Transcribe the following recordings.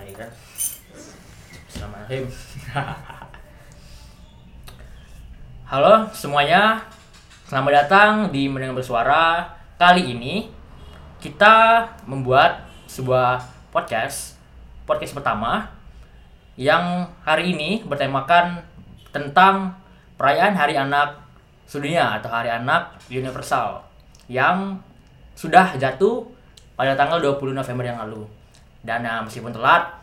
kan? Halo semuanya. Selamat datang di Mendengar Bersuara. Kali ini kita membuat sebuah podcast Podcast pertama Yang hari ini bertemakan tentang perayaan Hari Anak Sedunia atau Hari Anak Universal Yang sudah jatuh pada tanggal 20 November yang lalu dan uh, meskipun telat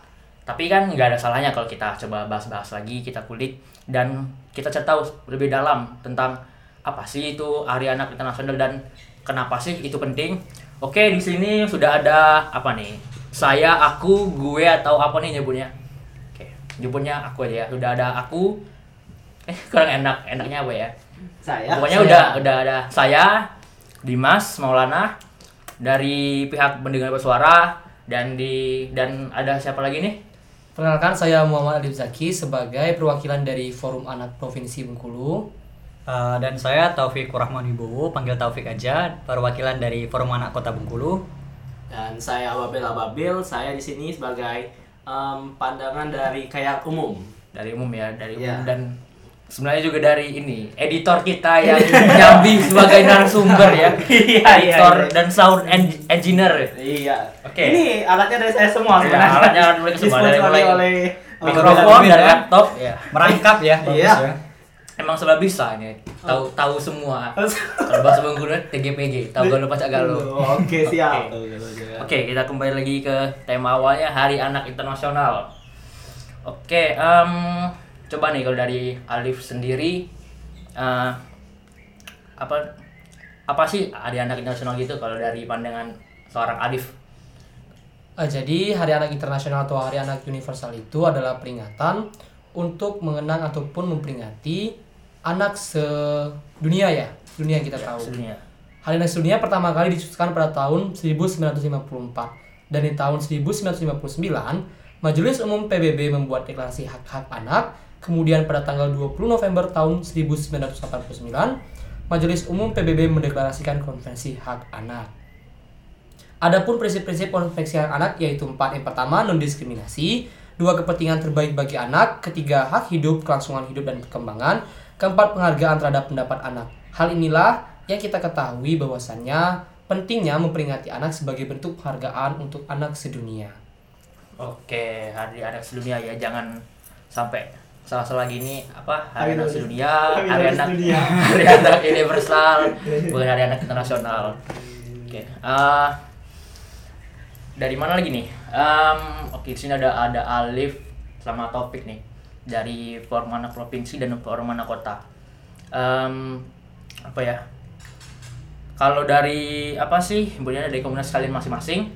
tapi kan nggak ada salahnya kalau kita coba bahas-bahas lagi kita kulik dan kita cari tahu lebih dalam tentang apa sih itu Hari Anak Internasional dan kenapa sih itu penting. Oke di sini sudah ada apa nih? Saya aku gue atau apa nih nyebutnya? Oke nyebutnya aku aja ya. Sudah ada aku. Eh kurang enak. Enaknya apa ya? Saya. pokoknya saya. udah udah ada saya Dimas Maulana dari pihak pendengar bersuara dan di dan ada siapa lagi nih Perkenalkan saya Muhammad Alif Zaki sebagai perwakilan dari Forum Anak Provinsi Bengkulu. Uh, dan saya Taufik Rahman Wibowo, panggil Taufik aja, perwakilan dari Forum Anak Kota Bengkulu. Dan saya Ababil Ababil. Saya di sini sebagai em, pandangan dari kayak umum. dari umum ya dari umum dan sebenarnya juga dari ini editor kita yang nyambi sebagai narasumber ya Iya, editor iya, iya. dan sound en- engineer Iya. Oke. Ini alatnya dari saya semua Ya, sebenarnya. alatnya mulai ke semua, dari mulai oleh mikrofon ya. laptop ya Merangkap ya, bagus Iya. ya. emang serba bisa ini tahu tahu semua kalau bahasa Bengkulu TGPG tahu galau pacak galau Oke, siap. Oke, kita kembali lagi ke tema awalnya Hari Anak Internasional. Oke, em, coba nih kalau dari Alif sendiri, eh, apa apa sih Hari Anak Internasional gitu kalau dari pandangan seorang Alif? Ah, jadi Hari Anak Internasional atau Hari Anak Universal itu adalah peringatan untuk mengenang ataupun memperingati anak sedunia ya, dunia yang kita tahu. Sedunia. Hari Anak Sedunia pertama kali dicetuskan pada tahun 1954 dan di tahun 1959 Majelis Umum PBB membuat deklarasi hak-hak anak. Kemudian pada tanggal 20 November tahun 1989 Majelis Umum PBB mendeklarasikan Konvensi Hak Anak. Adapun prinsip-prinsip konvensi hak anak yaitu empat. Yang pertama non diskriminasi, dua kepentingan terbaik bagi anak, ketiga hak hidup, kelangsungan hidup dan perkembangan, keempat penghargaan terhadap pendapat anak. Hal inilah yang kita ketahui bahwasannya pentingnya memperingati anak sebagai bentuk penghargaan untuk anak sedunia. Oke, Hari Anak Sedunia ya jangan sampai salah-salah gini apa Hari Anak Sedunia, Hari Anak. Hari Anak Universal, bukan Hari Anak Internasional. Oke, eh, dari mana lagi nih? Em, oke, di sini ada ada Alif sama Topik nih dari Forum Anak Provinsi dan Forum Anak Kota. Em, apa ya? Kalau dari apa sih? Kemudian dari komunitas kalian masing-masing.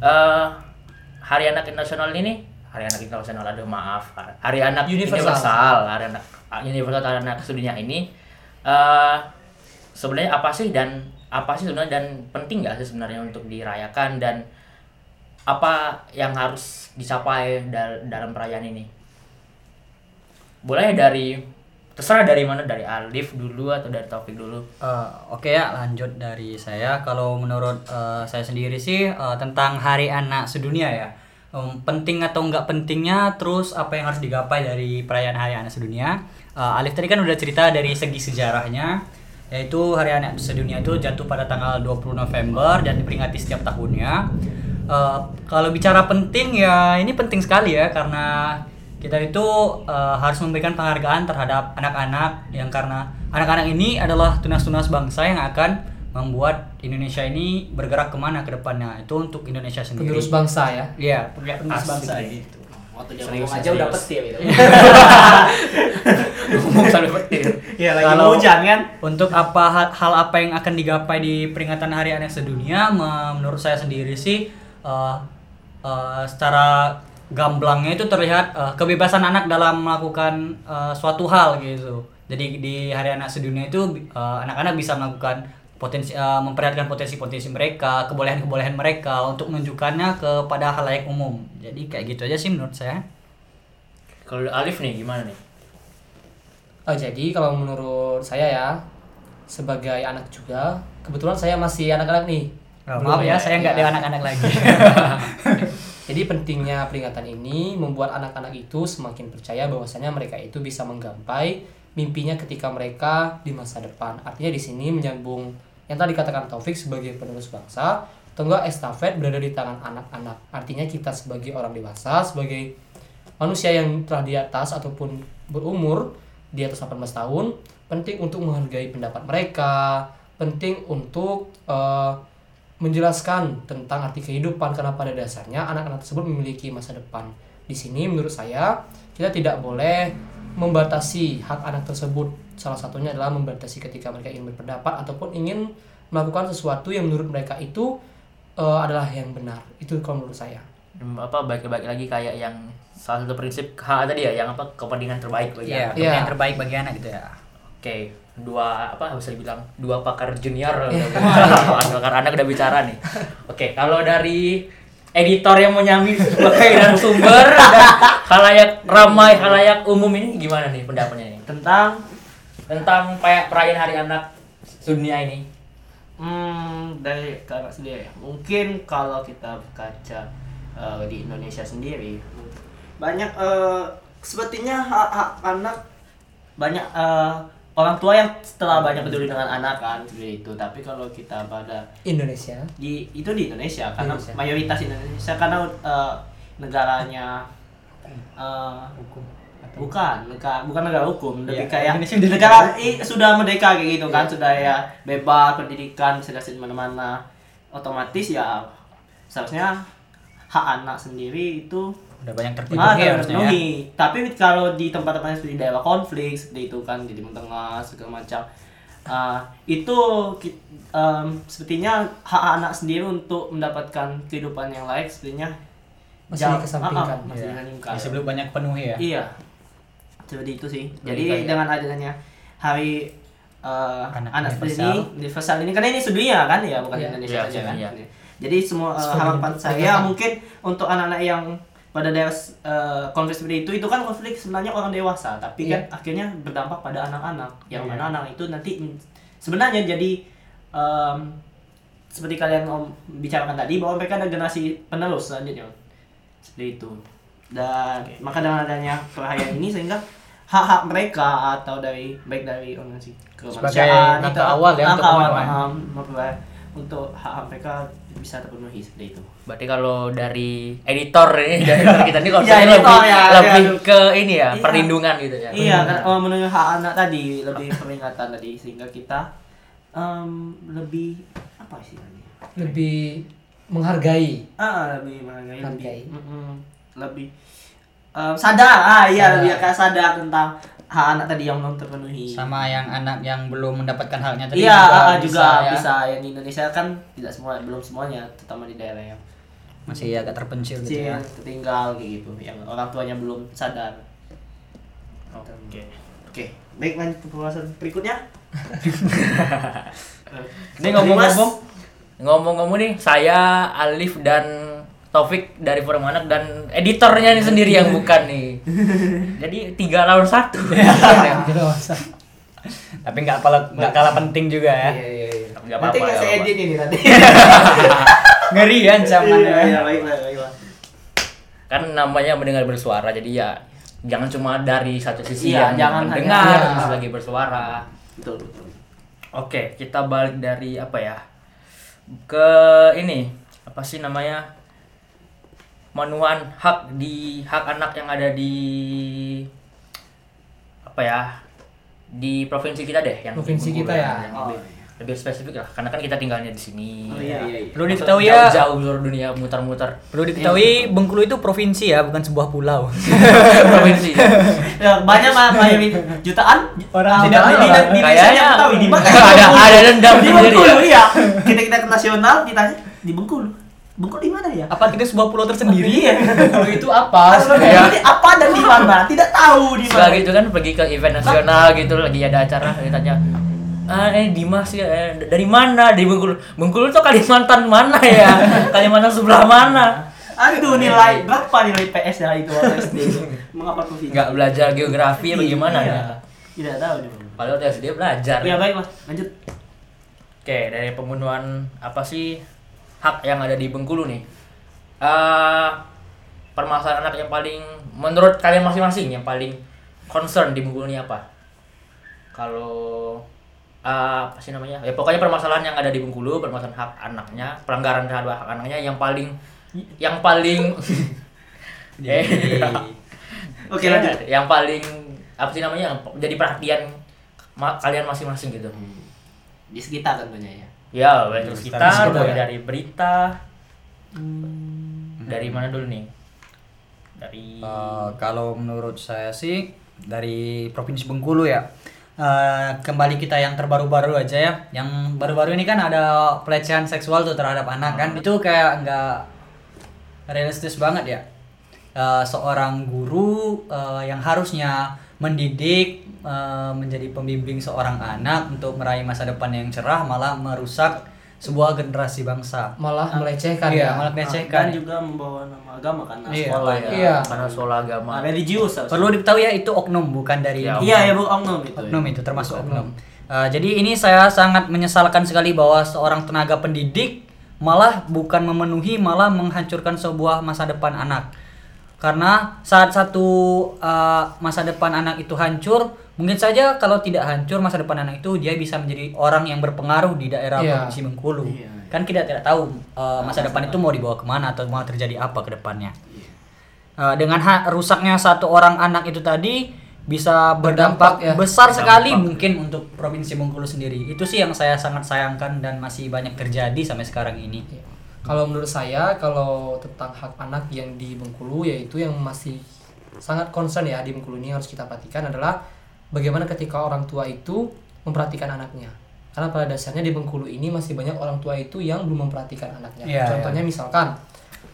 eh Hari Anak Internasional ini, Hari Anak Internasional ada maaf, Hari Anak Universal. Universal, Hari Anak Universal Hari Anak Sedunia ini eh sebenarnya apa sih dan apa sih sebenarnya dan penting nggak sih sebenarnya untuk dirayakan dan apa yang harus dicapai dal- dalam perayaan ini? Boleh dari terserah dari mana dari Alif dulu atau dari Taufik dulu. Uh, Oke ya, lanjut dari saya. Kalau menurut uh, saya sendiri sih uh, tentang Hari Anak Sedunia ya. Um, penting atau enggak pentingnya, terus apa yang harus digapai dari perayaan Hari Anak Sedunia. Uh, Alif tadi kan udah cerita dari segi sejarahnya, yaitu Hari Anak Sedunia itu jatuh pada tanggal 20 November dan diperingati setiap tahunnya. Uh, kalau bicara penting ya ini penting sekali ya karena kita itu uh, harus memberikan penghargaan terhadap anak-anak yang karena anak-anak ini adalah tunas-tunas bangsa yang akan membuat Indonesia ini bergerak ke mana ke depannya itu untuk Indonesia sendiri. Penerus bangsa ya. Iya, penerus bangsa gitu. gitu. Waktu dia Serius, aja udah serius. petir gitu. Ngomong sampai petir. Iya, lagi Kalau- hujan kan. Untuk apa hal, hal apa yang akan digapai di peringatan Hari Anak Sedunia, me- menurut saya sendiri sih uh, uh, secara gamblangnya itu terlihat uh, kebebasan anak dalam melakukan uh, suatu hal gitu. Jadi di Hari Anak Sedunia itu uh, anak-anak bisa melakukan potensi uh, memperlihatkan potensi-potensi mereka, kebolehan-kebolehan mereka untuk menunjukkannya kepada halayak umum. Jadi kayak gitu aja sih menurut saya. Kalau Alif nih gimana nih? Oh, jadi kalau menurut saya ya sebagai anak juga, kebetulan saya masih anak-anak nih. Oh, maaf ya, saya nggak ya. ada anak-anak lagi. Jadi pentingnya peringatan ini membuat anak-anak itu semakin percaya bahwasanya mereka itu bisa menggapai mimpinya ketika mereka di masa depan. Artinya di sini menyambung yang tadi katakan Taufik sebagai penerus bangsa, atau enggak estafet berada di tangan anak-anak. Artinya kita sebagai orang dewasa, sebagai manusia yang telah di atas ataupun berumur di atas 18 tahun, penting untuk menghargai pendapat mereka, penting untuk eh, menjelaskan tentang arti kehidupan karena pada dasarnya anak-anak tersebut memiliki masa depan. Di sini menurut saya kita tidak boleh membatasi hak anak tersebut. Salah satunya adalah membatasi ketika mereka ingin berpendapat ataupun ingin melakukan sesuatu yang menurut mereka itu eh, adalah yang benar. Itu kalau menurut saya. Hmm, apa baik-baik lagi kayak yang salah satu prinsip H tadi ya yang apa kepentingan terbaik bagi Iya, anak. Iya. yang terbaik bagi anak gitu ya. Oke, dua apa bisa dibilang dua pakar junior pakar anak udah bicara nih. Oke, kalau dari editor yang menyambi sebagai narasumber dan halayak ramai halayak umum ini gimana nih pendapatnya nih tentang tentang kayak perayaan hari anak dunia ini? Hmm, dari kakak sendiri. Mungkin kalau kita berkaca eh, di Indonesia sendiri, banyak eh, sepertinya hak-hak anak banyak eh, orang tua yang setelah banyak peduli dengan anak kan seperti itu. Tapi kalau kita pada Indonesia. di itu di Indonesia karena Indonesia. mayoritas Indonesia karena eh, negaranya eh, bukan negara bukan negara hukum lebih Iya, kayak negara i- sudah merdeka kayak gitu kan sudah ya bebas pendidikan bisa di mana-mana otomatis ya seharusnya hak anak sendiri itu Udah banyak terpenuhi ah, ya. Tapi kalau di tempat-tempat seperti daerah konflik seperti itu kan di Timur Tengah segala macam ah, itu em, sepertinya hak anak sendiri untuk mendapatkan kehidupan yang layak sepertinya Masih jauh- dikesampingkan. ah, ah, masih Iya. dikesampingkan. Masih belum banyak penuhi ya. Iya. Seperti itu sih. Jadi kayak- dengan adanya hari eh, Anak anak seperti universal. ini universal ini karena ini sedunia kan ya bukan Iya. Indonesia Iya, saja kan. iya. Jadi semua Sebagai harapan saya mungkin untuk anak-anak yang pada daerah eh, konflik seperti itu itu kan konflik sebenarnya orang dewasa tapi Iya. kan akhirnya berdampak pada anak-anak yang Iya. mana anak itu nanti sebenarnya jadi em, seperti kalian om bicarakan tadi bahwa mereka ada generasi penerus selanjutnya seperti itu dan maka dengan adanya perayaan ini sehingga hak-hak mereka atau dari baik dari organisasi kemanusiaan langkah itu- awal ya untuk langkah awal, um, memperoleh- untuk hak-hak mereka bisa terpenuhi seperti itu Berarti kalau dari editor ini dari editor kita ini kalau Iya, saya editor lebih ya, lebih ya. ke ini ya Iya. perlindungan gitu ya. iya kan oh, menurut hak anak tadi lebih peringatan tadi sehingga kita em, lebih apa sih tadi Lebih menghargai. ah lebih menghargai lebih Hargai. mm-mm, lebih em, sadar ah iya Sadar. lebih kayak sadar tentang hak anak tadi yang belum terpenuhi Sama yang anak yang belum mendapatkan haknya tadi Iya, juga, ah, juga ya. bisa, Yang di Indonesia kan tidak semua, belum semuanya, terutama di daerah yang masih agak terpencil gitu ya. tertinggal kayak gitu, yang orang tuanya belum sadar. Oke. Oke, baik lanjut ke pembahasan berikutnya. Ini ngomong-ngomong ngomong-ngomong nih saya Alif dan Taufik dari Forum Anak dan editornya nih sendiri yang bukan nih. Jadi tiga lawan satu. Tapi nggak kalah nggak kalah penting juga ya. Iya, iya, iya. Nggak Nanti apa-apa, nggak nggak saya apa-apa. edit ini nanti. Ngeri ya ancamannya. Iya, iya, baiklah, baiklah. kan namanya mendengar bersuara jadi ya jangan cuma dari satu sisi Iya, yang jangan mendengar hanya- terus lagi bersuara. Betul, betul. Oke, kita balik dari apa ya? Ke ini, apa sih namanya? Menuhan hak di hak anak yang ada di apa ya? Di provinsi kita deh, yang Provinsi kita ya. yang Oh, lebih, lebih spesifik lah, karena kan kita tinggalnya di sini. Oh, iya, iya, iya. Perlu diketahui ya, Jauh seluruh dunia muter-muter perlu diketahui Bengkulu itu provinsi ya, bukan sebuah pulau. provinsi. Ya, banyak mah banyak jutaan Orang tidak orang. di, Kayaknya Indonesia tahu di mana ada ada dendam di Bengkulu ya. iya kita kita ke nasional ditanya di Bengkulu Bengkulu di mana ya? Apa kita sebuah pulau tersendiri? iya. Bengkulu itu apa? Ya. apa dan di mana? Tidak tahu di mana. gitu kan pergi ke event nasional gitu lagi ada acara ditanya ah eh Dimas ya eh, dari mana? Di Bengkulu Bengkulu tuh Kalimantan mana ya? Kalimantan sebelah mana? Aduh nilai berapa nilai PS ya itu waktu SD mengapa provinsi nggak belajar geografi gimana Iya. ya? Tidak tahu mana padahal waktu SD belajar. Ya baiklah lanjut. Oke dari pembunuhan apa sih hak yang ada di Bengkulu nih Eh permasalahan anak yang paling menurut kalian masing-masing yang paling concern di Bengkulu ini apa? Kalau ah, apa sih namanya? Ya pokoknya permasalahan yang ada di Bengkulu, permasalahan hak anaknya, pelanggaran terhadap hak anaknya yang paling yang paling eh, Oke, lanjut. Yang paling apa sih namanya? Jadi perhatian ma- kalian masing-masing gitu. Di sekitar tentunya ya. Ya, dari sekitar, mulai ya. dari berita. Dari mana dulu nih? Dari Eh, kalau menurut saya sih dari provinsi Bengkulu ya. Eh, kembali kita yang terbaru-baru aja ya. Yang baru-baru ini kan ada pelecehan seksual tuh terhadap anak kan. Itu kayak nggak realistis banget ya. Eh, seorang guru eh, yang harusnya mendidik eh, menjadi pembimbing seorang anak untuk meraih masa depan yang cerah malah merusak sebuah generasi bangsa. malah melecehkan Iya, ya malah Dan melecehkan. juga membawa nama agama karena Iya. sekolah ya. Iya. karena sekolah agama. Ah, religius. Perlu diketahui ya itu oknum bukan dari Ya, Iya ya bu oknum itu. oknum itu termasuk oknum. Uh, jadi ini saya sangat menyesalkan sekali bahwa seorang tenaga pendidik malah bukan memenuhi malah menghancurkan sebuah masa depan anak. Karena saat satu uh, masa depan anak itu hancur, mungkin saja kalau tidak hancur masa depan anak itu dia bisa menjadi orang yang berpengaruh di daerah Iya. provinsi Bengkulu. Iya, iya. Kan kita tidak tahu uh, masa depan itu mau dibawa ke mana atau mau terjadi apa ke depannya. Uh, dengan rusaknya satu orang anak itu tadi bisa berdampak Berdampak, ya. besar sekali Berdampak. mungkin untuk provinsi Bengkulu sendiri. Itu sih yang saya sangat sayangkan dan masih banyak terjadi sampai sekarang ini. Iya. Kalau menurut saya, kalau tentang hak anak yang di Bengkulu, yaitu yang masih sangat concern ya di Bengkulu ini harus kita perhatikan adalah bagaimana ketika orang tua itu memperhatikan anaknya. Karena pada dasarnya di Bengkulu ini masih banyak orang tua itu yang belum memperhatikan anaknya. Iya, Contohnya misalkan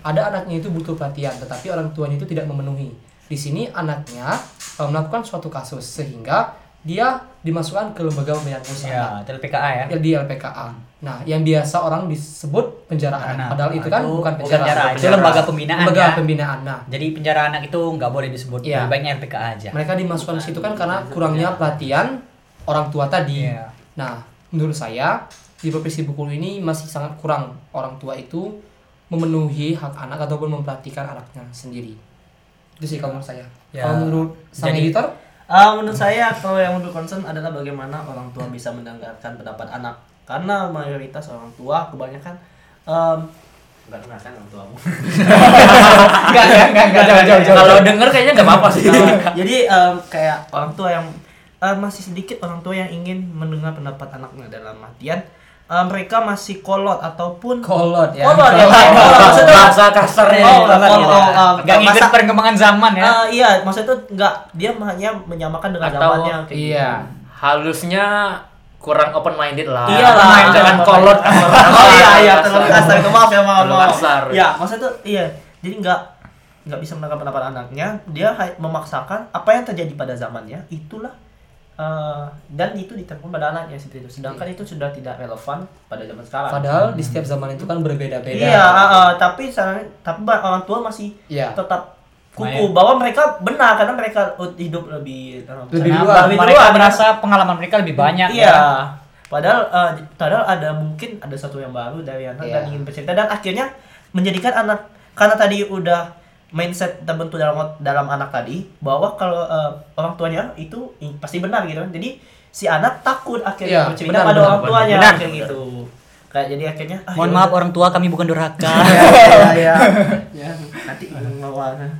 ada anaknya itu butuh perhatian, tetapi orang tuanya itu tidak memenuhi. Di sini anaknya eh, melakukan suatu kasus sehingga dia dimasukkan ke lembaga pembinaan usaha Ya, TLPKA ya. ya, di LPKA. Nah, yang biasa orang disebut penjara Anak. anak, padahal itu kan Itu bukan penjara, penjara, itu penjara. lembaga pembinaan lembaga ya. pembinaan. Nah, Jadi penjara anak itu nggak boleh disebut, Iya. lebih baiknya LPKA aja. mereka dimasukkan ke situ kan karena kurangnya perhatian orang tua tadi. Iya. Nah, menurut saya di provinsi Bengkulu ini masih sangat kurang orang tua itu memenuhi hak anak ataupun memperhatikan anaknya sendiri. Itu sih kalau menurut saya. Ya. Kalau menurut sang Jadi- editor, Ah, menurut saya kalau yang untuk concern adalah bagaimana orang tua bisa mendengarkan pendapat anak. Karena mayoritas orang tua kebanyakan em enggak dengarkan orang tuamu. enggak enggak enggak enggak jauh jauh jauh. Kalau denger kayaknya nggak apa-apa sih. Nah, jadi em, kayak orang tua yang eh, masih sedikit orang tua yang ingin mendengar pendapat anaknya dalam artian eh, mereka masih kolot ataupun kolot ya. kolot ya maksudnya Bahasa kasarnya. Oh, kolot, Gitu. oh, Nggak ngikut masa- perkembangan zaman ya. Ah, iya, maksudnya itu enggak dia hanya menyamakan dengan Atau- zamannya kayak gitu. Iya. Halusnya kurang open minded lah. Iya lah. Jangan kolot Oh iya iya terlalu kasar itu maaf ya maaf Terlalu maaf. kasar. Ya maksudnya tuh iya jadi nggak nggak bisa mendengar pendapat anaknya dia memaksakan apa yang terjadi pada zamannya itulah eh, dan itu diterapkan pada anaknya seperti itu sedangkan itu sudah tidak relevan pada zaman sekarang. Padahal di setiap zaman itu kan berbeda-beda. Iya ah, tapi tapi orang tua masih Iya. tetap kuku bahwa mereka benar karena mereka hidup lebih eh, Lebih Karena luas. lebih mereka luas. merasa pengalaman mereka lebih banyak. Iya. ya. Padahal eh, padahal ada mungkin ada satu yang baru dari anak dan Iya. ingin bercerita dan akhirnya menjadikan anak karena tadi udah mindset terbentuk dalam dalam anak tadi bahwa kalau eh, orang tuanya itu pasti benar gitu kan. Jadi si anak takut akhirnya Iya, bercerita benar, pada benar, orang tuanya benar. kayak gitu. Kayak jadi akhirnya ah, Mohon ya maaf orang tua kami bukan durhaka. ya, ya, ya, nanti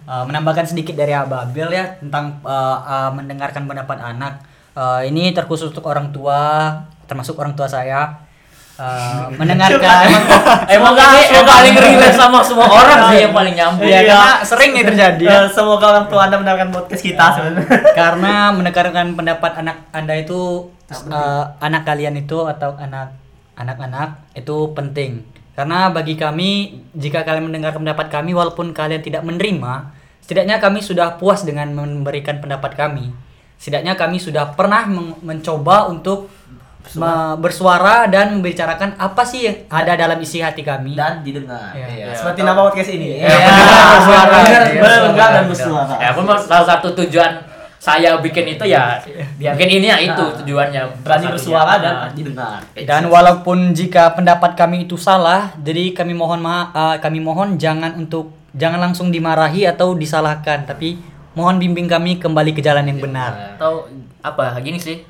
Uh, menambahkan sedikit dari Ababil ya tentang uh, uh, mendengarkan pendapat anak. Uh, ini terkhusus untuk orang tua, termasuk orang tua saya. Uh, mendengarkan Emang ini yang paling relate sama semua orang sih yang paling nyambung. Iya, Iya. karena sering nih terjadi ya. Eh, semoga orang tua anda mendengarkan podcast kita sebenarnya. karena mendengarkan pendapat anak anda itu uh, anak kalian itu atau anak anak-anak itu penting karena bagi kami jika kalian mendengarkan pendapat kami walaupun kalian tidak menerima setidaknya kami sudah puas dengan memberikan pendapat kami setidaknya kami sudah pernah men- mencoba untuk me- bersuara dan membicarakan apa sih yang ada dalam isi hati kami dan didengar. Iya. Iya. Seperti nama podcast ini. Iya. Iya. Bersuara. Benar dan bersuara. Ya pun salah satu tujuan saya bikin itu ya Biar- bikin ini ya itu Nah, tujuannya. Berani bersuara dan Nah. didengar Dan walaupun jika pendapat kami itu salah, jadi kami mohon ma eh, kami mohon jangan untuk jangan langsung dimarahi atau disalahkan, tapi mohon bimbing kami kembali ke jalan yang benar. atau apa? Gini sih.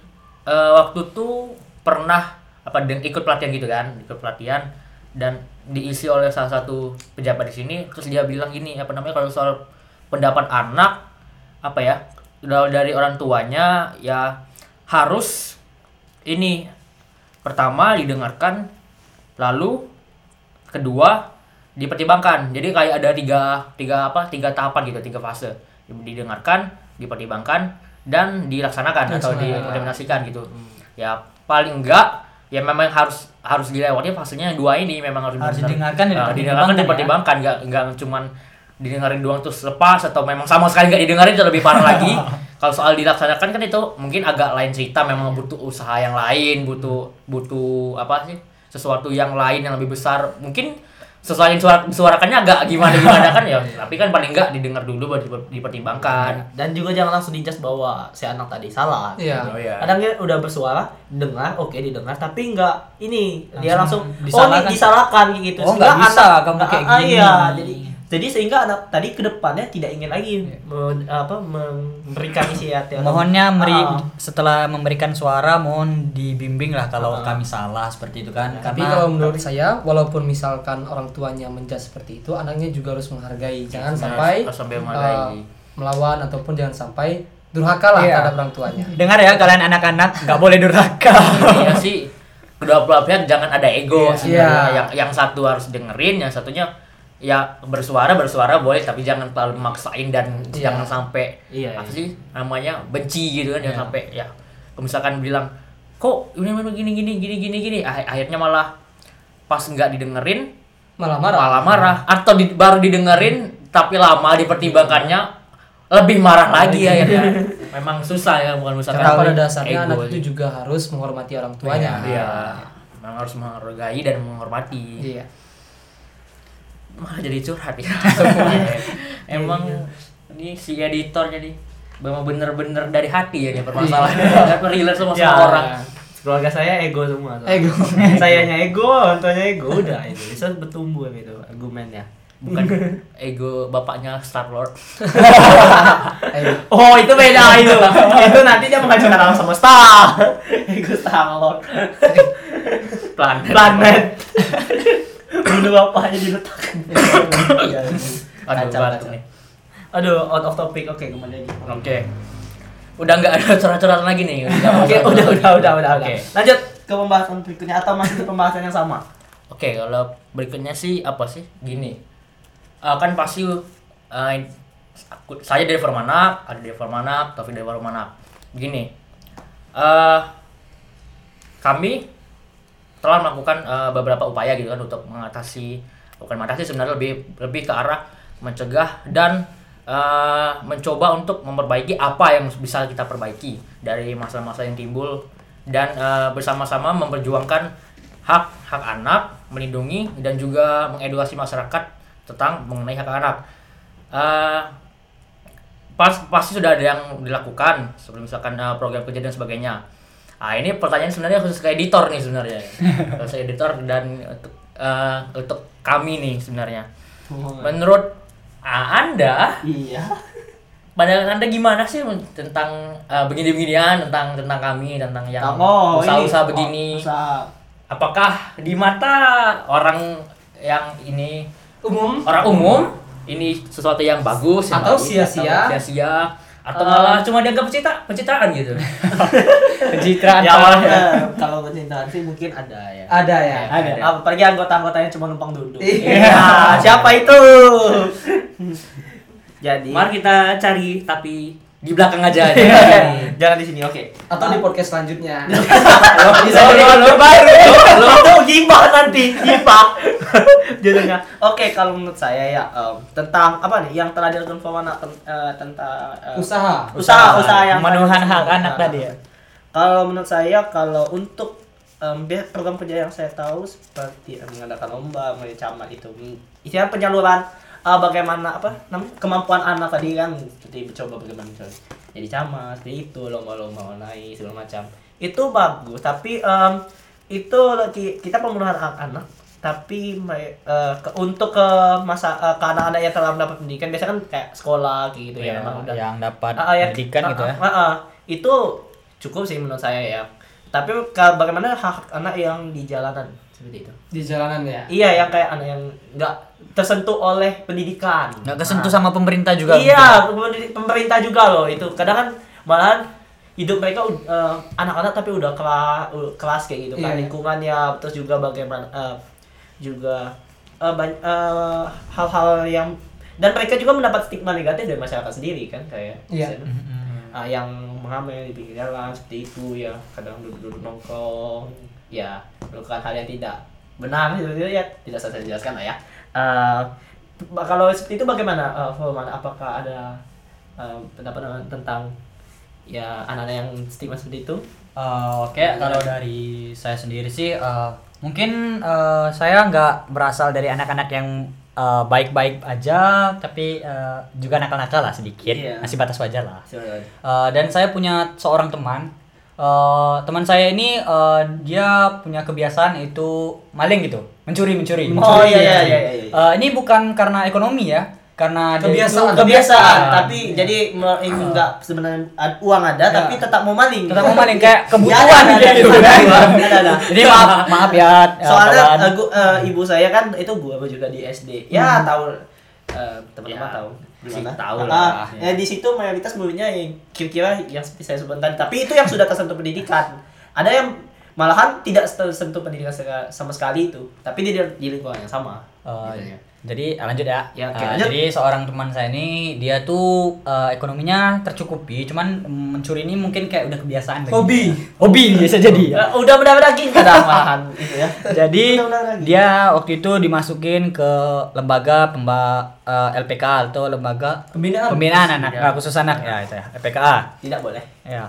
Eh, waktu tuh pernah apa deng- ikut pelatihan gitu kan ikut pelatihan dan diisi oleh salah satu pejabat di sini terus dia bilang gini apa namanya kalau soal pendapat anak apa ya dari orang tuanya ya harus ini. Pertama didengarkan lalu kedua dipertimbangkan. Jadi kayak ada tiga tiga apa tiga tahapan gitu tiga fase. Didengarkan dipertimbangkan dan dilaksanakan atau diimplementasikan gitu. Ya paling enggak ya memang harus harus dilewati fasenya dua ini memang harus Harus didengarkan dan uh, dipertimbangkan ya. dipertimbangkan. Nggak nggak cuman didengarin doang terus lepas atau memang sama sekali nggak didengarin itu lebih parah lagi kalau soal dilaksanakan kan itu mungkin agak lain cerita memang butuh usaha yang lain butuh butuh apa sih sesuatu yang lain yang lebih besar mungkin sesuatu yang suara, disuarakannya agak gimana gimana kan ya tapi kan paling enggak didengar dulu baru diper- dipertimbangkan dan juga jangan langsung dijudge bahwa si anak tadi salah Iya. Oh, iya. kadang dia udah bersuara dengar oke didengar tapi enggak ini dia Langsung langsung oh disalahkan. ini disalahkan gitu Oh, Sehingga nggak bisa, kamu kayak ah, gini. iya jadi jadi sehingga anak tadi ke depannya tidak ingin lagi men- apa memberikan isiat yang Mohonnya meri Ah. setelah memberikan suara mohon dibimbing lah kalau kami salah seperti itu kan. Tapi Karena kalau menurut saya, walaupun misalkan orang tuanya menjudge seperti itu, anaknya juga harus menghargai. Jangan sampai harus sampai menghargai. melawan ataupun jangan sampai durhaka lah Iya. terhadap orang tuanya. dengar ya kalian anak-anak nggak boleh durhaka. Iya sih kedua belah pihak jangan ada ego Iya. sebenarnya. Iya. yang yang satu harus dengerin yang satunya ya bersuara bersuara boleh tapi jangan terlalu memaksain dan Iya. jangan sampai Iya, apa iya. sih namanya benci gitu kan Iya. jangan sampai ya misalkan bilang kok ini ini gini gini gini gini gini Ah- akhirnya malah pas nggak didengerin Malah marah. malah marah atau di- baru didengerin tapi lama dipertimbangkannya lebih marah lagi ya memang susah ya bukan misalkan Karena pada dasarnya ego anak itu juga harus menghormati orang tuanya. Iya, memang harus menghargai dan menghormati. Iya. Malah jadi curhat ya. Emang ini si editor jadi memang bener-bener dari hati ya ini permasalahan. Dan relate sama Ya, semua orang. keluarga saya ego semua Ego. sayanya ego orang tuanya ego udah itu bisa bertumbuh gitu argumennya Bukan ego bapaknya Star Lord. Oh itu beda itu itu nanti dia mengajukan alam semesta ego Star Lord Planet. planet dulu bapaknya diletakkan Iya, Aduh, Kacau, kacau. nih. aduh out of topic oke kembali lagi Oke. Udah nggak ada curhat-curhatan lagi nih. oke udah udah udah udah Oke. udah lanjut ke pembahasan berikutnya atau masih di pembahasan yang sama Oke, kalau berikutnya sih apa sih? Gini, Eh, kan pasti eh, aku, saya dari Formanak, ada dari Formanak, Taufik dari Formanak. Gini, eh kami telah melakukan eh, beberapa upaya gitu kan untuk mengatasi, bukan mengatasi sebenarnya lebih lebih ke arah mencegah dan eh, mencoba untuk memperbaiki apa yang bisa kita perbaiki dari masalah-masalah yang timbul dan eh, bersama-sama memperjuangkan hak hak anak, melindungi dan juga mengedukasi masyarakat tentang mengenai hak anak. Eh, pas pasti sudah ada yang dilakukan seperti misalkan eh, program kerja dan sebagainya. Ah ini pertanyaan sebenarnya khusus ke editor nih sebenarnya, khusus editor dan untuk eh, untuk kami nih sebenarnya. Menurut ah, anda, iya pandangan anda gimana sih tentang eh, begini-beginian tentang tentang kami tentang yang Oh, usaha-usaha begini? Oh, usaha. Apakah di mata orang yang ini Umum orang umum ini sesuatu yang bagus Atau sia-sia. sia-sia atau Eh. malah cuma dianggap pencipta pencitraan gitu Pencitraan ya awalnya ya. kalau kecintaan sih mungkin ada ya ada ya. ada Ada. apalagi anggota-anggotanya cuma numpang duduk Iya. Iya, siapa itu jadi mari kita cari tapi di belakang aja jangan di sini. Oke. Atau di podcast selanjutnya. bisa Lo- lo- lo- baru itu gibah nanti gibah judulnya oke kalau menurut saya ya em, tentang apa nih yang telah dilakukan Fomana ten- eh, tentang eh, Usaha. usaha usaha. yang Pemenuhan hak anak tadi ya. Kalau menurut saya kalau untuk biar program kerja yang saya tahu seperti mengadakan lomba, mulai camat itu, isinya penyaluran eh, bagaimana apa namanya kemampuan anak tadi kan seperti mencoba bagaimana misalnya jadi camat seperti itu lomba-lomba online segala macam itu bagus tapi em, itu lagi kita pemenuhan hak anak tapi eh, ke- untuk ke masa eh, ke anak-anak yang telah mendapat pendidikan biasanya kan kayak sekolah gitu ya, Ya, udah yang dapat Ah, ah, ya. pendidikan Ah, gitu ya. ah, ah, ah. itu cukup sih menurut saya ya tapi bagaimana hak anak yang di jalanan seperti itu di jalanan ya iya yang kayak anak yang nggak tersentuh oleh pendidikan Nggak kesentuh Nah. sama pemerintah juga. iya pemeri- pemerintah juga loh itu kadang kan malahan hidup mereka eh, anak-anak tapi udah kelas kelas kayak gitu kan Iya. lingkungannya terus juga bagaimana eh, juga eh, ban- eh, hal-hal yang dan mereka juga mendapat stigma negatif dari masyarakat sendiri kan kayak Iya. misalnya, ah, yang mengambil di pinggir jalan seperti itu ya kadang duduk-duduk nongkrong ya melakukan hal yang tidak benar gitu ya tidak saya jelaskan lah ya Eh, kalau seperti itu bagaimana uh, Fulman? apakah ada eh, pendapat tentang ya anak-anak yang stigma seperti itu Eh, Oke, kalau dari saya sendiri sih eh, mungkin eh, saya nggak berasal dari anak-anak yang eh, baik-baik aja, tapi eh, juga nakal-nakal lah sedikit, Iya. masih batas wajar lah. Eh, dan saya punya seorang teman. Eh, teman saya ini eh, dia punya kebiasaan itu maling gitu, mencuri mencuri. Oh, mencuri, iya, iya, mencuri. iya, iya, iya. Eh, ini bukan karena ekonomi ya, karena Kebiasaan. itu- kebiasaan kebiasaan. tapi jadi me- ini enggak sebenarnya uang ada tapi tetap mau maling tetap mau maling kayak Ya, kebutuhan ada, ada, gitu ada, ada, ada. Jadi maaf maaf ya. soalnya eh, gua- eh, ibu saya kan itu gua juga di SD ya tahu eh, teman-teman Ya, tahu Gimana? tahu Ah, lah. ya di situ mayoritas muridnya yang kira-kira yang seperti saya sebutkan tadi tapi itu yang sudah tersentuh pendidikan ada yang malahan tidak tersentuh pendidikan sama sekali itu tapi dia di lingkungan yang sama Eh, Gitu ya. Jadi lanjut ya. Ya, oke, Eh, lanjut. jadi seorang teman saya ini dia tuh eh, ekonominya tercukupi, cuman mencuri ini mungkin kayak udah kebiasaan. Hobi. dia. Hobi bisa jadi ya. Eh, udah benar daging kadang malahan itu ya Jadi lagi. dia waktu itu dimasukin ke lembaga pemba eh, LPKA atau lembaga Pembinaan. pembinaan anak Ya. nggak khusus anak ya itu ya LPKA. tidak boleh Ya.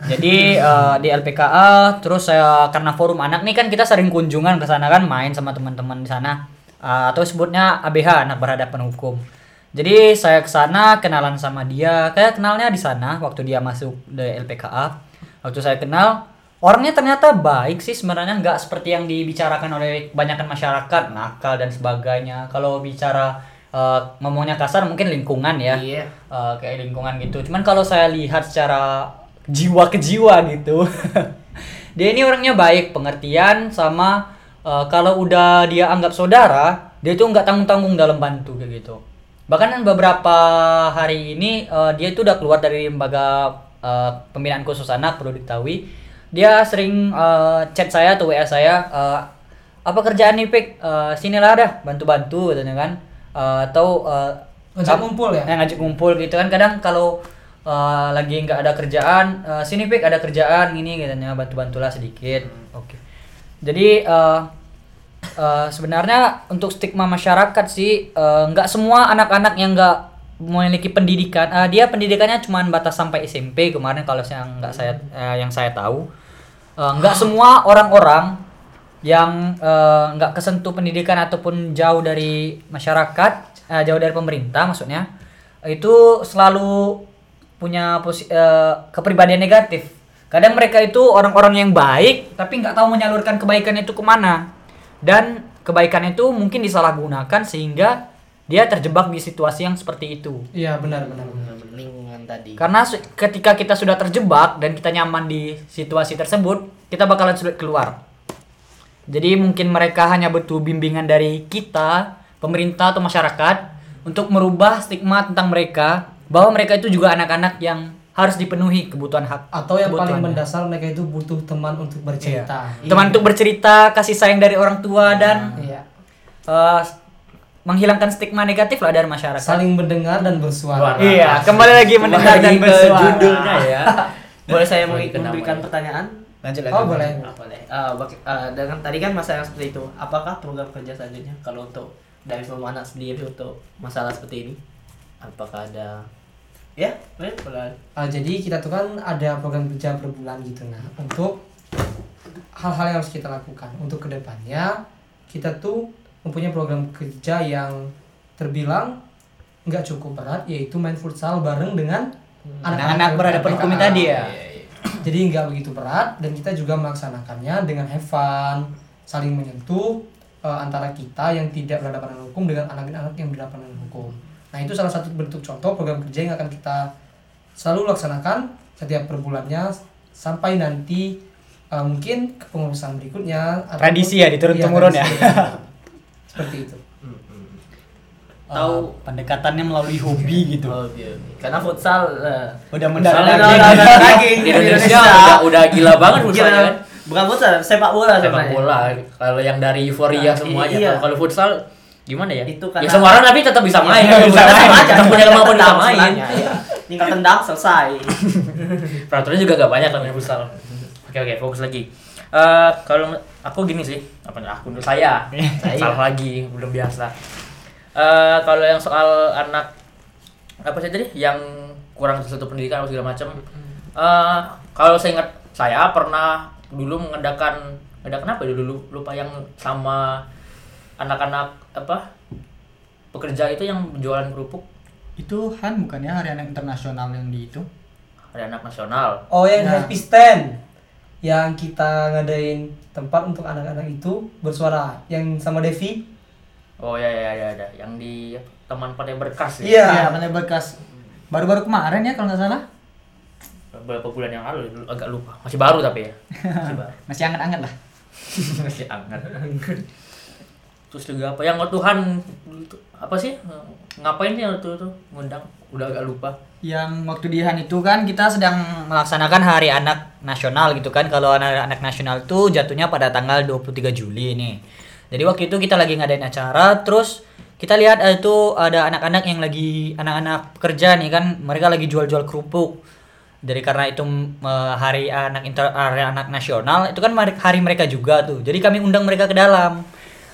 Jadi eh, di LPKA terus saya karena forum anak nih kan kita sering kunjungan ke sana kan main sama teman-teman di sana Eh, atau sebutnya ABH anak berhadapan hukum. Jadi saya ke sana kenalan sama dia, kayak kenalnya di sana waktu dia masuk di LPKA. Waktu saya kenal orangnya ternyata baik sih sebenarnya nggak seperti yang dibicarakan oleh kebanyakan masyarakat nakal dan sebagainya. Kalau bicara eh, ngomongnya kasar mungkin lingkungan ya iya uh, kayak lingkungan gitu. Cuman kalau saya lihat secara jiwa ke jiwa gitu, dia ini orangnya baik, pengertian sama uh, kalau udah dia anggap saudara, dia tuh nggak tanggung tanggung dalam bantu kayak gitu. Bahkan beberapa hari ini uh, dia itu udah keluar dari lembaga uh, pembinaan khusus anak perlu diketahui. Dia sering uh, chat saya atau WA saya, uh, apa kerjaan nih Pik? Uh, sinilah dah bantu-bantu katanya kan. Uh, atau uh, Ngajak ngumpul ya? Eh, ngajak ngumpul gitu kan kadang kalau uh, lagi nggak ada kerjaan uh, sini pik ada kerjaan ini katanya bantu bantulah sedikit oke jadi uh, uh, sebenarnya untuk stigma masyarakat sih uh, nggak semua anak-anak yang nggak memiliki pendidikan uh, dia pendidikannya cuma batas sampai SMP kemarin kalau yang nggak saya uh, yang saya tahu Uh, nggak semua orang-orang yang eh, nggak kesentuh pendidikan ataupun jauh dari masyarakat, eh, jauh dari pemerintah maksudnya, itu selalu punya posi- eh, kepribadian negatif. Kadang mereka itu orang-orang yang baik, tapi nggak tahu menyalurkan kebaikan itu ke mana. Dan kebaikan itu mungkin disalahgunakan sehingga dia terjebak di situasi yang seperti itu. Iya benar benar benar. lingkungan tadi Karena su- ketika kita sudah terjebak dan kita nyaman di situasi tersebut, kita bakalan sulit keluar. Jadi mungkin mereka hanya butuh bimbingan dari kita, pemerintah atau masyarakat untuk merubah stigma tentang mereka bahwa mereka itu juga anak-anak yang harus dipenuhi kebutuhan hak Atau yang paling mendasar mereka itu butuh teman untuk bercerita. Teman untuk bercerita, kasih sayang dari orang tua dan Iya. eh, menghilangkan stigma negatif lah dari masyarakat. Saling mendengar dan bersuara. Suara. Iya, kembali lagi mendengar Kembali dan bersuara. judulnya ya boleh saya Boleh memberikan kenapa ya? pertanyaan Lanjut Oh boleh. Ah, boleh. Bak- ah, dengan tadi kan masalah yang seperti itu, apakah program kerja selanjutnya kalau untuk dari Film anak sendiri untuk masalah seperti ini? Apakah ada ya, boleh, boleh. Ah, jadi kita tuh kan ada program kerja per bulan gitu nah untuk hal-hal yang harus kita lakukan untuk ke depannya kita tuh mempunyai program kerja yang terbilang nggak cukup berat yaitu main futsal bareng dengan Anak-anak berhadapan hukum tadi ya. Jadi nggak begitu berat dan kita juga melaksanakannya dengan have fun, saling menyentuh eh, antara kita yang tidak berhadapan dengan hukum dengan anak-anak yang berhadapan dengan hukum. Nah itu salah satu bentuk contoh program kerja yang akan kita selalu laksanakan setiap per bulannya sampai nanti eh, mungkin kepengurusan berikutnya. Tradisi ya, diturun-temurun Iya, ya. tradisi. Seperti itu. Tahu- Eh, pendekatannya melalui hobi gitu. Oh, iya. Karena futsal eh, Udah udah lagi Di Indonesia udah, udah gila banget futsalnya Gila. kan. Bukan futsal, sepak bola Sepak bola. Kalau yang dari euforia Nah, semuanya. iya. Kalau futsal gimana ya? Itu ya karena- semua orang tapi tetap bisa main. Iya, bisa main. aja. Punya kemampuan bisa main. iya. Tinggal tendang selesai. Peraturannya juga gak banyak lah main futsal. Oke oke fokus lagi. Eh kalau aku gini sih, apa aku menurut saya, Saya. salah lagi belum biasa. Eh kalau yang soal anak apa sih tadi yang kurang sesuatu pendidikan atau segala macam. Eh kalau saya ingat saya pernah dulu mengadakan mengadakan apa ya dulu lupa yang sama anak-anak apa pekerja itu yang jualan kerupuk Itu Han bukannya hari anak internasional yang di itu? hari anak nasional Oh yang Nah. happy stand yang kita ngadain tempat untuk anak-anak itu bersuara yang sama Devi. Oh ya ya ya ada yang di teman pandai berkas ya. Iya. Iya, pandai berkas. Baru-baru kemarin ya kalau nggak salah. Beberapa bulan yang lalu agak lupa. Masih baru tapi ya. Masih baru. Masih anget-anget lah. Masih hangat. Terus juga apa yang Tuhan apa sih ngapain sih waktu itu ngundang udah agak lupa. Yang waktu di Han itu kan kita sedang melaksanakan Hari Anak Nasional gitu kan. Kalau anak-anak nasional itu jatuhnya pada tanggal 23 Juli nih. Jadi waktu itu kita lagi ngadain acara terus kita lihat eh, itu ada anak-anak yang lagi anak-anak pekerja nih kan mereka lagi jual-jual kerupuk. Jadi karena itu eh, hari anak inter hari anak nasional itu kan hari mereka juga tuh. Jadi kami undang mereka ke dalam.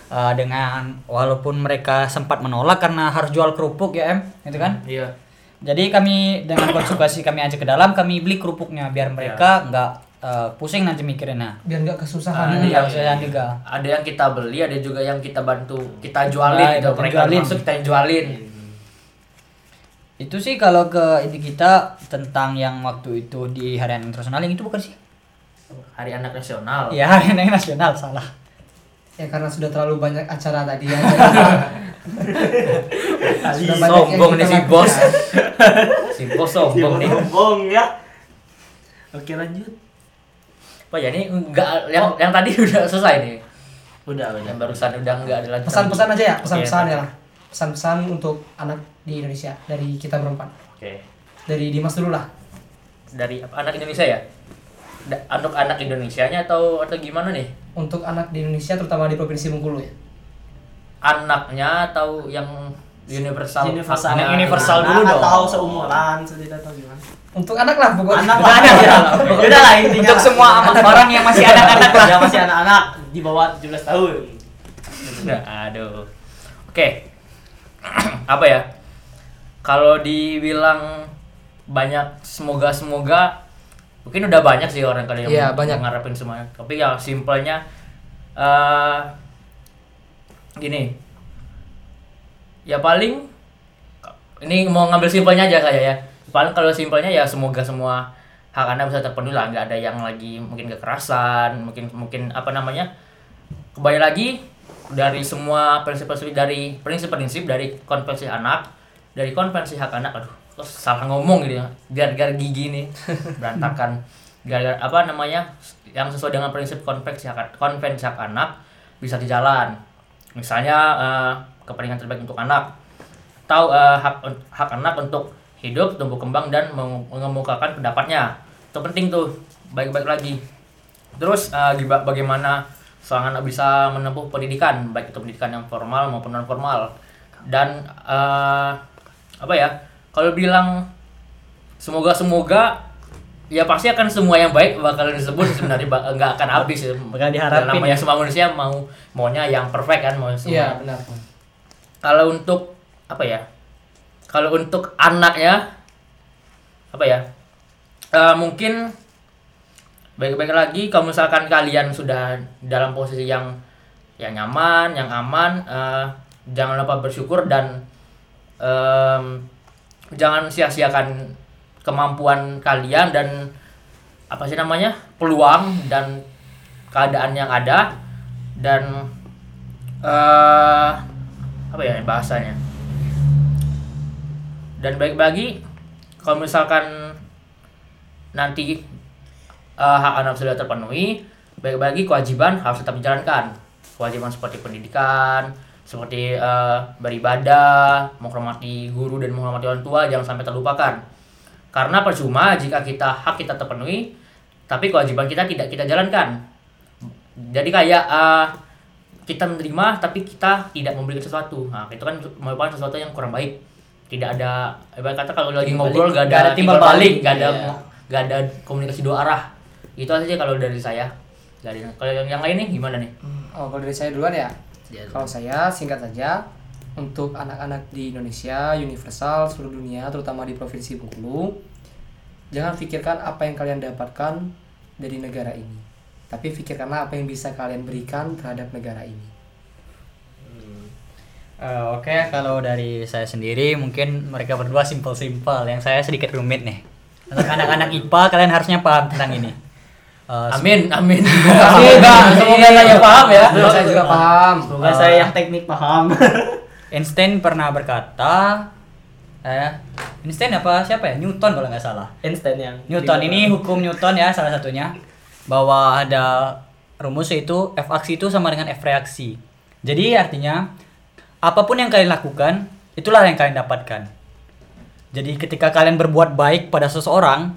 Eh, dengan walaupun mereka sempat menolak karena harus jual kerupuk ya em gitu kan Iya. jadi kami dengan konsekuensi kami ajak ke dalam, kami beli kerupuknya biar mereka nggak eh, pusing nanti mikirnya. Biar nggak kesusahan. Ah, Hmm, iya, nggak kesusahan juga. Ada yang kita beli, ada juga yang kita bantu, kita jualin Nah, gitu. kita Mereka jualin. masuk kita jualin. Itu sih kalau ke ini kita tentang yang waktu itu di Hari Anak Internasional yang itu bukan sih? Hari Anak Nasional. Iya Hari Anak Nasional salah. Ya karena sudah terlalu banyak acara tadi ya. Sudah Sombong nih si bos. si bos sombong nih. Bohong ya. Oke lanjut. Apa ya ini enggak yang yang tadi udah selesai nih. Udah, udah. Yang barusan udah enggak ada lagi. Pesan-pesan aja ya, pesan-pesan ya lah. Pesan-pesan untuk anak di Indonesia dari kita berempat. Oke. Dari Dimas dulu lah. Dari apa anak Indonesia ya? Untuk anak Indonesianya atau atau gimana nih? Untuk anak di Indonesia terutama di Provinsi Bengkulu ya. Anaknya atau yang universal? Universal. Anak universal Anak dulu dong. Atau seumuran, tidak tahu gimana. Untuk anak lah pokoknya. Anak Udah lah. ya? Udah lah intinya. Untuk semua orang yang masih anak-anak lah. Yang masih anak-anak di bawah 17 tahun. Nah, aduh. Oke. apa ya? Kalau dibilang banyak semoga semoga mungkin udah banyak sih orang kali yang Iya, banyak. ngarepin semuanya. Tapi ya simpelnya eh gini. Ya paling ini mau ngambil simpelnya aja saya ya. Paling kalau simpelnya ya semoga semua hak anak bisa terpenuhi lah, nggak ada yang lagi mungkin kekerasan, mungkin mungkin apa namanya kembali lagi dari semua prinsip-prinsip dari prinsip-prinsip dari konvensi anak dari konvensi hak anak aduh terus salah ngomong gitu ya. Gar-gar gigi nih berantakan. Gar-gar apa namanya yang sesuai dengan prinsip konvensi hak konvensi hak anak bisa dijalan. Misalnya eh, kepentingan terbaik untuk anak. Atau eh, hak hak anak untuk hidup tumbuh kembang dan meng- mengemukakan pendapatnya. Itu penting tuh. Baik-baik lagi. Terus giba- bagaimana seorang anak bisa menempuh pendidikan, baik itu pendidikan yang formal maupun non formal. Dan eh, apa ya? Kalau bilang semoga semoga ya pasti akan semua yang baik bakal disebut sebenarnya nggak akan habis ya. Bakal diharapin Dan namanya ya. semua manusia mau maunya yang perfect kan mau semua. Iya, benar. Kalau untuk apa ya? Kalau untuk anaknya apa ya? Eh, mungkin baik-baik lagi kalau misalkan kalian sudah dalam posisi yang yang nyaman, yang aman, eh, jangan lupa bersyukur dan em, jangan sia-siakan kemampuan kalian dan apa sih namanya peluang dan keadaan yang ada dan eh apa ya bahasanya? Dan baik-bagi kalau misalkan nanti eh, hak anak sudah terpenuhi baik-bagi kewajiban harus tetap dijalankan. Kewajiban seperti pendidikan seperti eh, beribadah menghormati guru dan menghormati orang tua jangan sampai terlupakan. Karena percuma jika kita hak kita terpenuhi tapi kewajiban kita tidak kita jalankan. Jadi kayak eh, kita menerima tapi kita tidak memberikan sesuatu. Nah itu kan merupakan sesuatu yang kurang baik. Tidak ada ibarat kata kalau lagi ngobrol gak ada, timbal balik gak ada gak ada komunikasi dua arah. Itu aja kalau dari saya. Dari kalau yang, yang lain nih gimana nih? Oh, kalau dari saya duluan ya. Iya. Kalau saya singkat saja untuk anak-anak di Indonesia, universal seluruh dunia, terutama di provinsi Bengkulu, jangan pikirkan apa yang kalian dapatkan dari negara ini, tapi pikirkanlah apa yang bisa kalian berikan terhadap negara ini. Eh, Oke, kalau dari saya sendiri mungkin mereka berdua simpel-simpel. Yang saya sedikit rumit nih. Untuk anak-anak IPA kalian harusnya paham tentang ini. Eh, amin amin Amin, Bang. semoga saya paham ya Belum, saya juga paham. Semoga saya yang teknik paham. Einstein pernah berkata, eh, Einstein apa siapa ya? Newton kalau nggak salah. Einstein yang Newton ini hukum Newton ya salah satunya bahwa ada rumus yaitu F aksi itu sama dengan F reaksi. Jadi artinya apa pun yang kalian lakukan itulah yang kalian dapatkan. Jadi ketika kalian berbuat baik pada seseorang,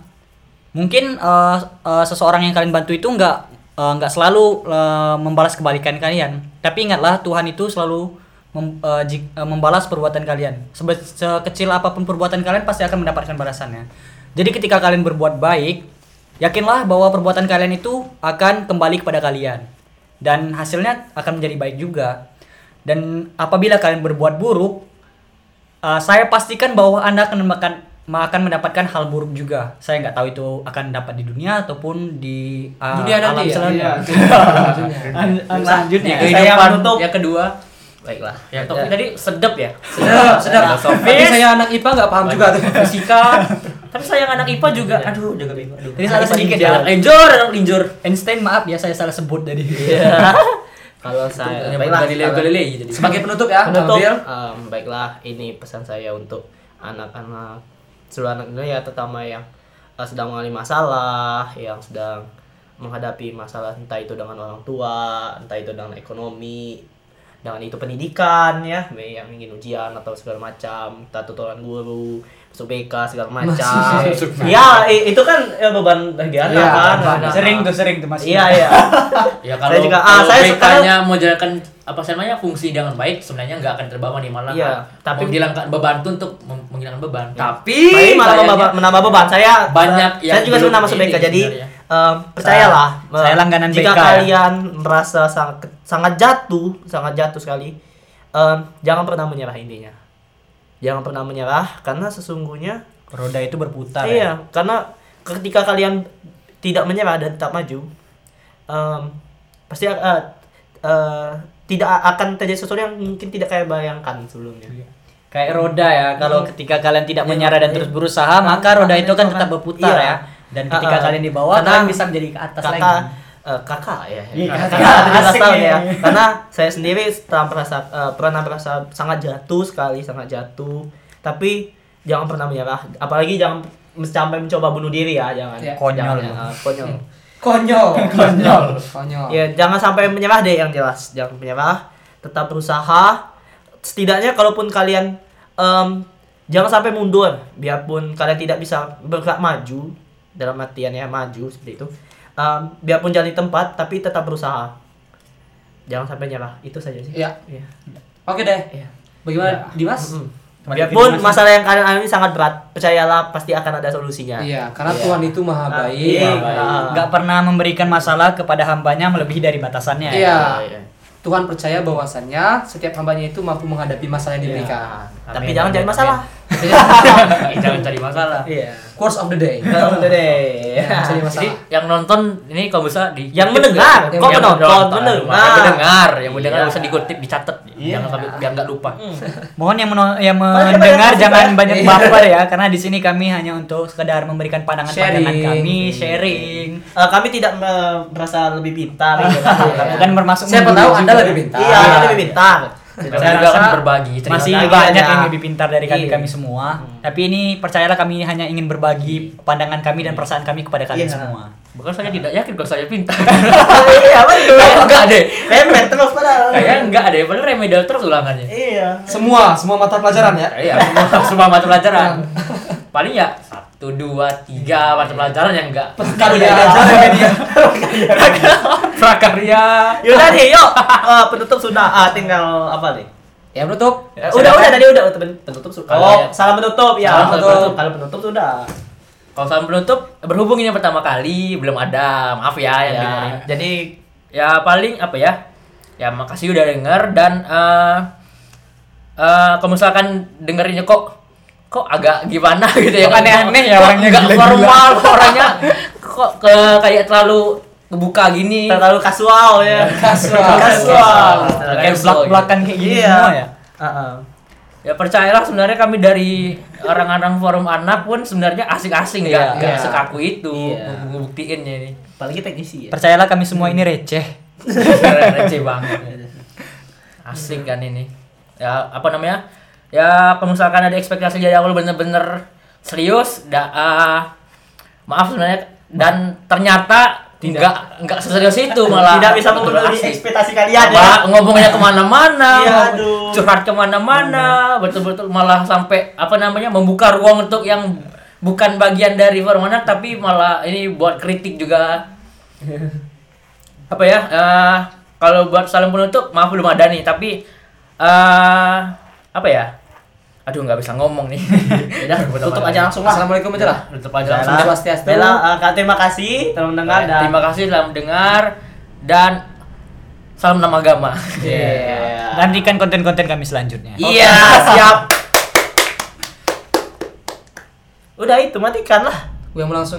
mungkin eh, eh, seseorang yang kalian bantu itu nggak eh, nggak selalu eh, membalas kebalikan kalian. Tapi ingatlah Tuhan itu selalu mem- eh, jik- eh, membalas perbuatan kalian. Sebe- sekecil apa pun perbuatan kalian pasti akan mendapatkan balasannya. Jadi ketika kalian berbuat baik, yakinlah bahwa perbuatan kalian itu akan kembali kepada kalian dan hasilnya akan menjadi baik juga. Dan apabila kalian berbuat buruk, Uh, saya pastikan bahwa anda akan mendapatkan akan mendapatkan hal buruk juga. Saya nggak tahu itu akan dapat di dunia ataupun di uh, Dunia alam ya? selanjutnya. Iya. An- an- selanjutnya. Saya menutup. yang kedua Baiklah. yang topik tadi sedap ya Sedap, sedap. Tapi saya anak IPA nggak paham juga tuh. fisika tapi saya anak IPA juga aduh jaga aduh Jadi salah sedikit ya. anak linjor Einstein maaf ya saya salah sebut tadi. Kalau saya baiklah Galileo Galilei jadi Sebagai penutup ya, Penutup, em, baiklah ini pesan saya untuk anak-anak seluruh anak Indonesia terutama yang eh, sedang mengalami masalah, yang sedang menghadapi masalah entah itu dengan orang tua, entah itu dengan ekonomi, dengan itu pendidikan ya, yang ingin ujian atau segala macam, entah tutoran guru, masuk BK segala macam. ya itu kan ya, beban bagi anak Iya, kan. beban. Nah, sering tuh sering tuh masih. Iya iya. ya kalau Saya juga- ah, kalau saya BK-nya mau jalankan apa sih namanya fungsi dengan baik sebenarnya nggak akan terbawa nih malah Iya, tapi tapi- menghilangkan beban tuh untuk menghilangkan beban tapi Tapi malah menambah, beban. Saya banyak saya juga sudah masuk BK jadi percayalah Saya eh, langganan jika BK ya. kalian merasa sangat sangat jatuh, sangat jatuh sekali, em, jangan pernah menyerah intinya. Jangan pernah menyerah karena sesungguhnya Roda itu berputar. ya. iya, karena ketika kalian tidak menyerah dan tetap maju, em, pasti eh, eh, tidak akan terjadi sesuatu yang mungkin tidak kayak bayangkan sebelumnya. Kayak roda ya, kalau ketika kalian tidak Iya, menyerah dan iya. terus berusaha, maka roda itu akan tetap berputar Iya. ya. Dan ketika ah. kalian di bawah, Karena kalian bisa menjadi ke atas kakak lagi. eh, kakak ya Iya, kakak kakak. 17 Asik tahun ya. ya karena saya sendiri setelah merasa eh, pernah merasa sangat jatuh sekali sangat jatuh tapi jangan pernah menyerah apalagi jangan sampai mencoba bunuh diri ya jangan Ya. Konyol Jangan, eh, konyol Konyol. Konyol. Konyol. ya jangan sampai menyerah deh yang jelas jangan menyerah tetap berusaha setidaknya kalaupun kalian em, jangan sampai mundur biarpun kalian tidak bisa bergerak maju dalam artian ya maju seperti itu Em, biarpun jalan di tempat tapi tetap berusaha jangan sampai nyerah itu saja sih Iya. Iya. Oke deh. Iya. Bagaimana Ya. Dimas? Mm. Kembali biarpun masalah yang kalian alami sangat berat percayalah pasti akan ada solusinya Iya, karena Iya. Tuhan itu maha Ah, baik. iya. baik. Nggak pernah memberikan masalah kepada hambanya melebihi dari batasannya. ya. Iya. iya. Tuhan percaya bahwasannya setiap hambanya itu mampu menghadapi masalah yang Iya. diberikan. Tapi jangan jadi masalah Jangan cari masalah. Iya. Course of the day. Kalau udah deh. Cari Jadi masalah. yang nonton ini kalau bisa di Yang mendengar, Yang kok menonton, menonton, Yang mendengar. mendengar, yang mendengar Iya. bisa dikutip, dicatat, Iya. jangan sampai biar nggak lupa. Mohon yang yang mendengar jangan banyak Iya. baper ya karena di sini kami hanya untuk sekedar memberikan pandangan-pandangan kami, sharing. Eh, kami tidak merasa lebih pintar gitu kan. Bukan bermaksud Siapa tahu juga. Anda lebih pintar. Iya, lebih pintar. Kami Saya juga akan berbagi cerita. Masih Lagi banyak ada. yang lebih pintar dari kami Iya. kami semua. Tapi ini percayalah kami hanya ingin berbagi pandangan kami dan perasaan kami kepada kalian Iya. semua. Bukan saya tidak yakin kalau saya pintar. Iya, betul. Kayak enggak deh. Remet terus padahal. Kayaknya enggak deh, padahal remedial terus ulangannya. Iya. Semua, semua mata pelajaran ya. Iya, semua, semua mata pelajaran. Paling ya satu, dua, tiga mata pelajaran yang enggak. Karya. Prakarya. Yaudah nih, yuk. Eh, penutup sudah. Ah, tinggal apa nih? Ya menutup. Eh, udah, udah tadi udah pen- penutup sudah. Kalau Oh, ya- salam penutup ya. Salam penutup. penutup. Kalau penutup sudah. Kalau salam penutup, berhubung ini yang pertama kali, belum ada, maaf ya yang Ya, dengerin. jadi Ya paling apa ya? Ya makasih udah denger dan eh eh kalau misalkan dengerinnya kok kok agak gimana gitu ya Kok aneh-aneh ya orangnya, nggak formal orangnya kok ke kayak terlalu kebuka gini terlalu kasual ya. Kasual. Kasual. Kayak belak-belakan kayak gini Iya. semua ya. Heeh. ya percayalah sebenarnya kami dari orang-orang forum anak pun sebenarnya asing-asing Iya. nggak sekaku itu Iya. ngebuktiinnya ini Apalagi teknisi ya. Percayalah kami semua ini receh. receh banget asik kan ini ya apa namanya ya kalau misalkan ada ekspektasi dari awal bener-bener serius da, ah, maaf sebenarnya dan ternyata nggak nggak seserius itu malah Tidak bisa memenuhi ekspektasi kalian ya. Ngomongnya ke mana-mana, Iya, aduh. curhat ke mana-mana, betul-betul malah sampai apa namanya membuka ruang untuk yang bukan bagian dari forum anak tapi malah ini buat kritik juga. apa ya? eh, kalau buat salam penutup maaf belum ada nih tapi eh apa ya? Aduh nggak bisa ngomong nih. Udah Tutup aja langsung lah. Assalamualaikum aja lah. Tutup aja langsung. Swastiastu. Bella, eh, Kak, terima kasih telah mendengar dan Terima kasih telah mendengar dan salam nama agama. Iya. Nantikan konten-konten kami selanjutnya. Iya, siap. Udah itu matikan lah. Gue mau langsung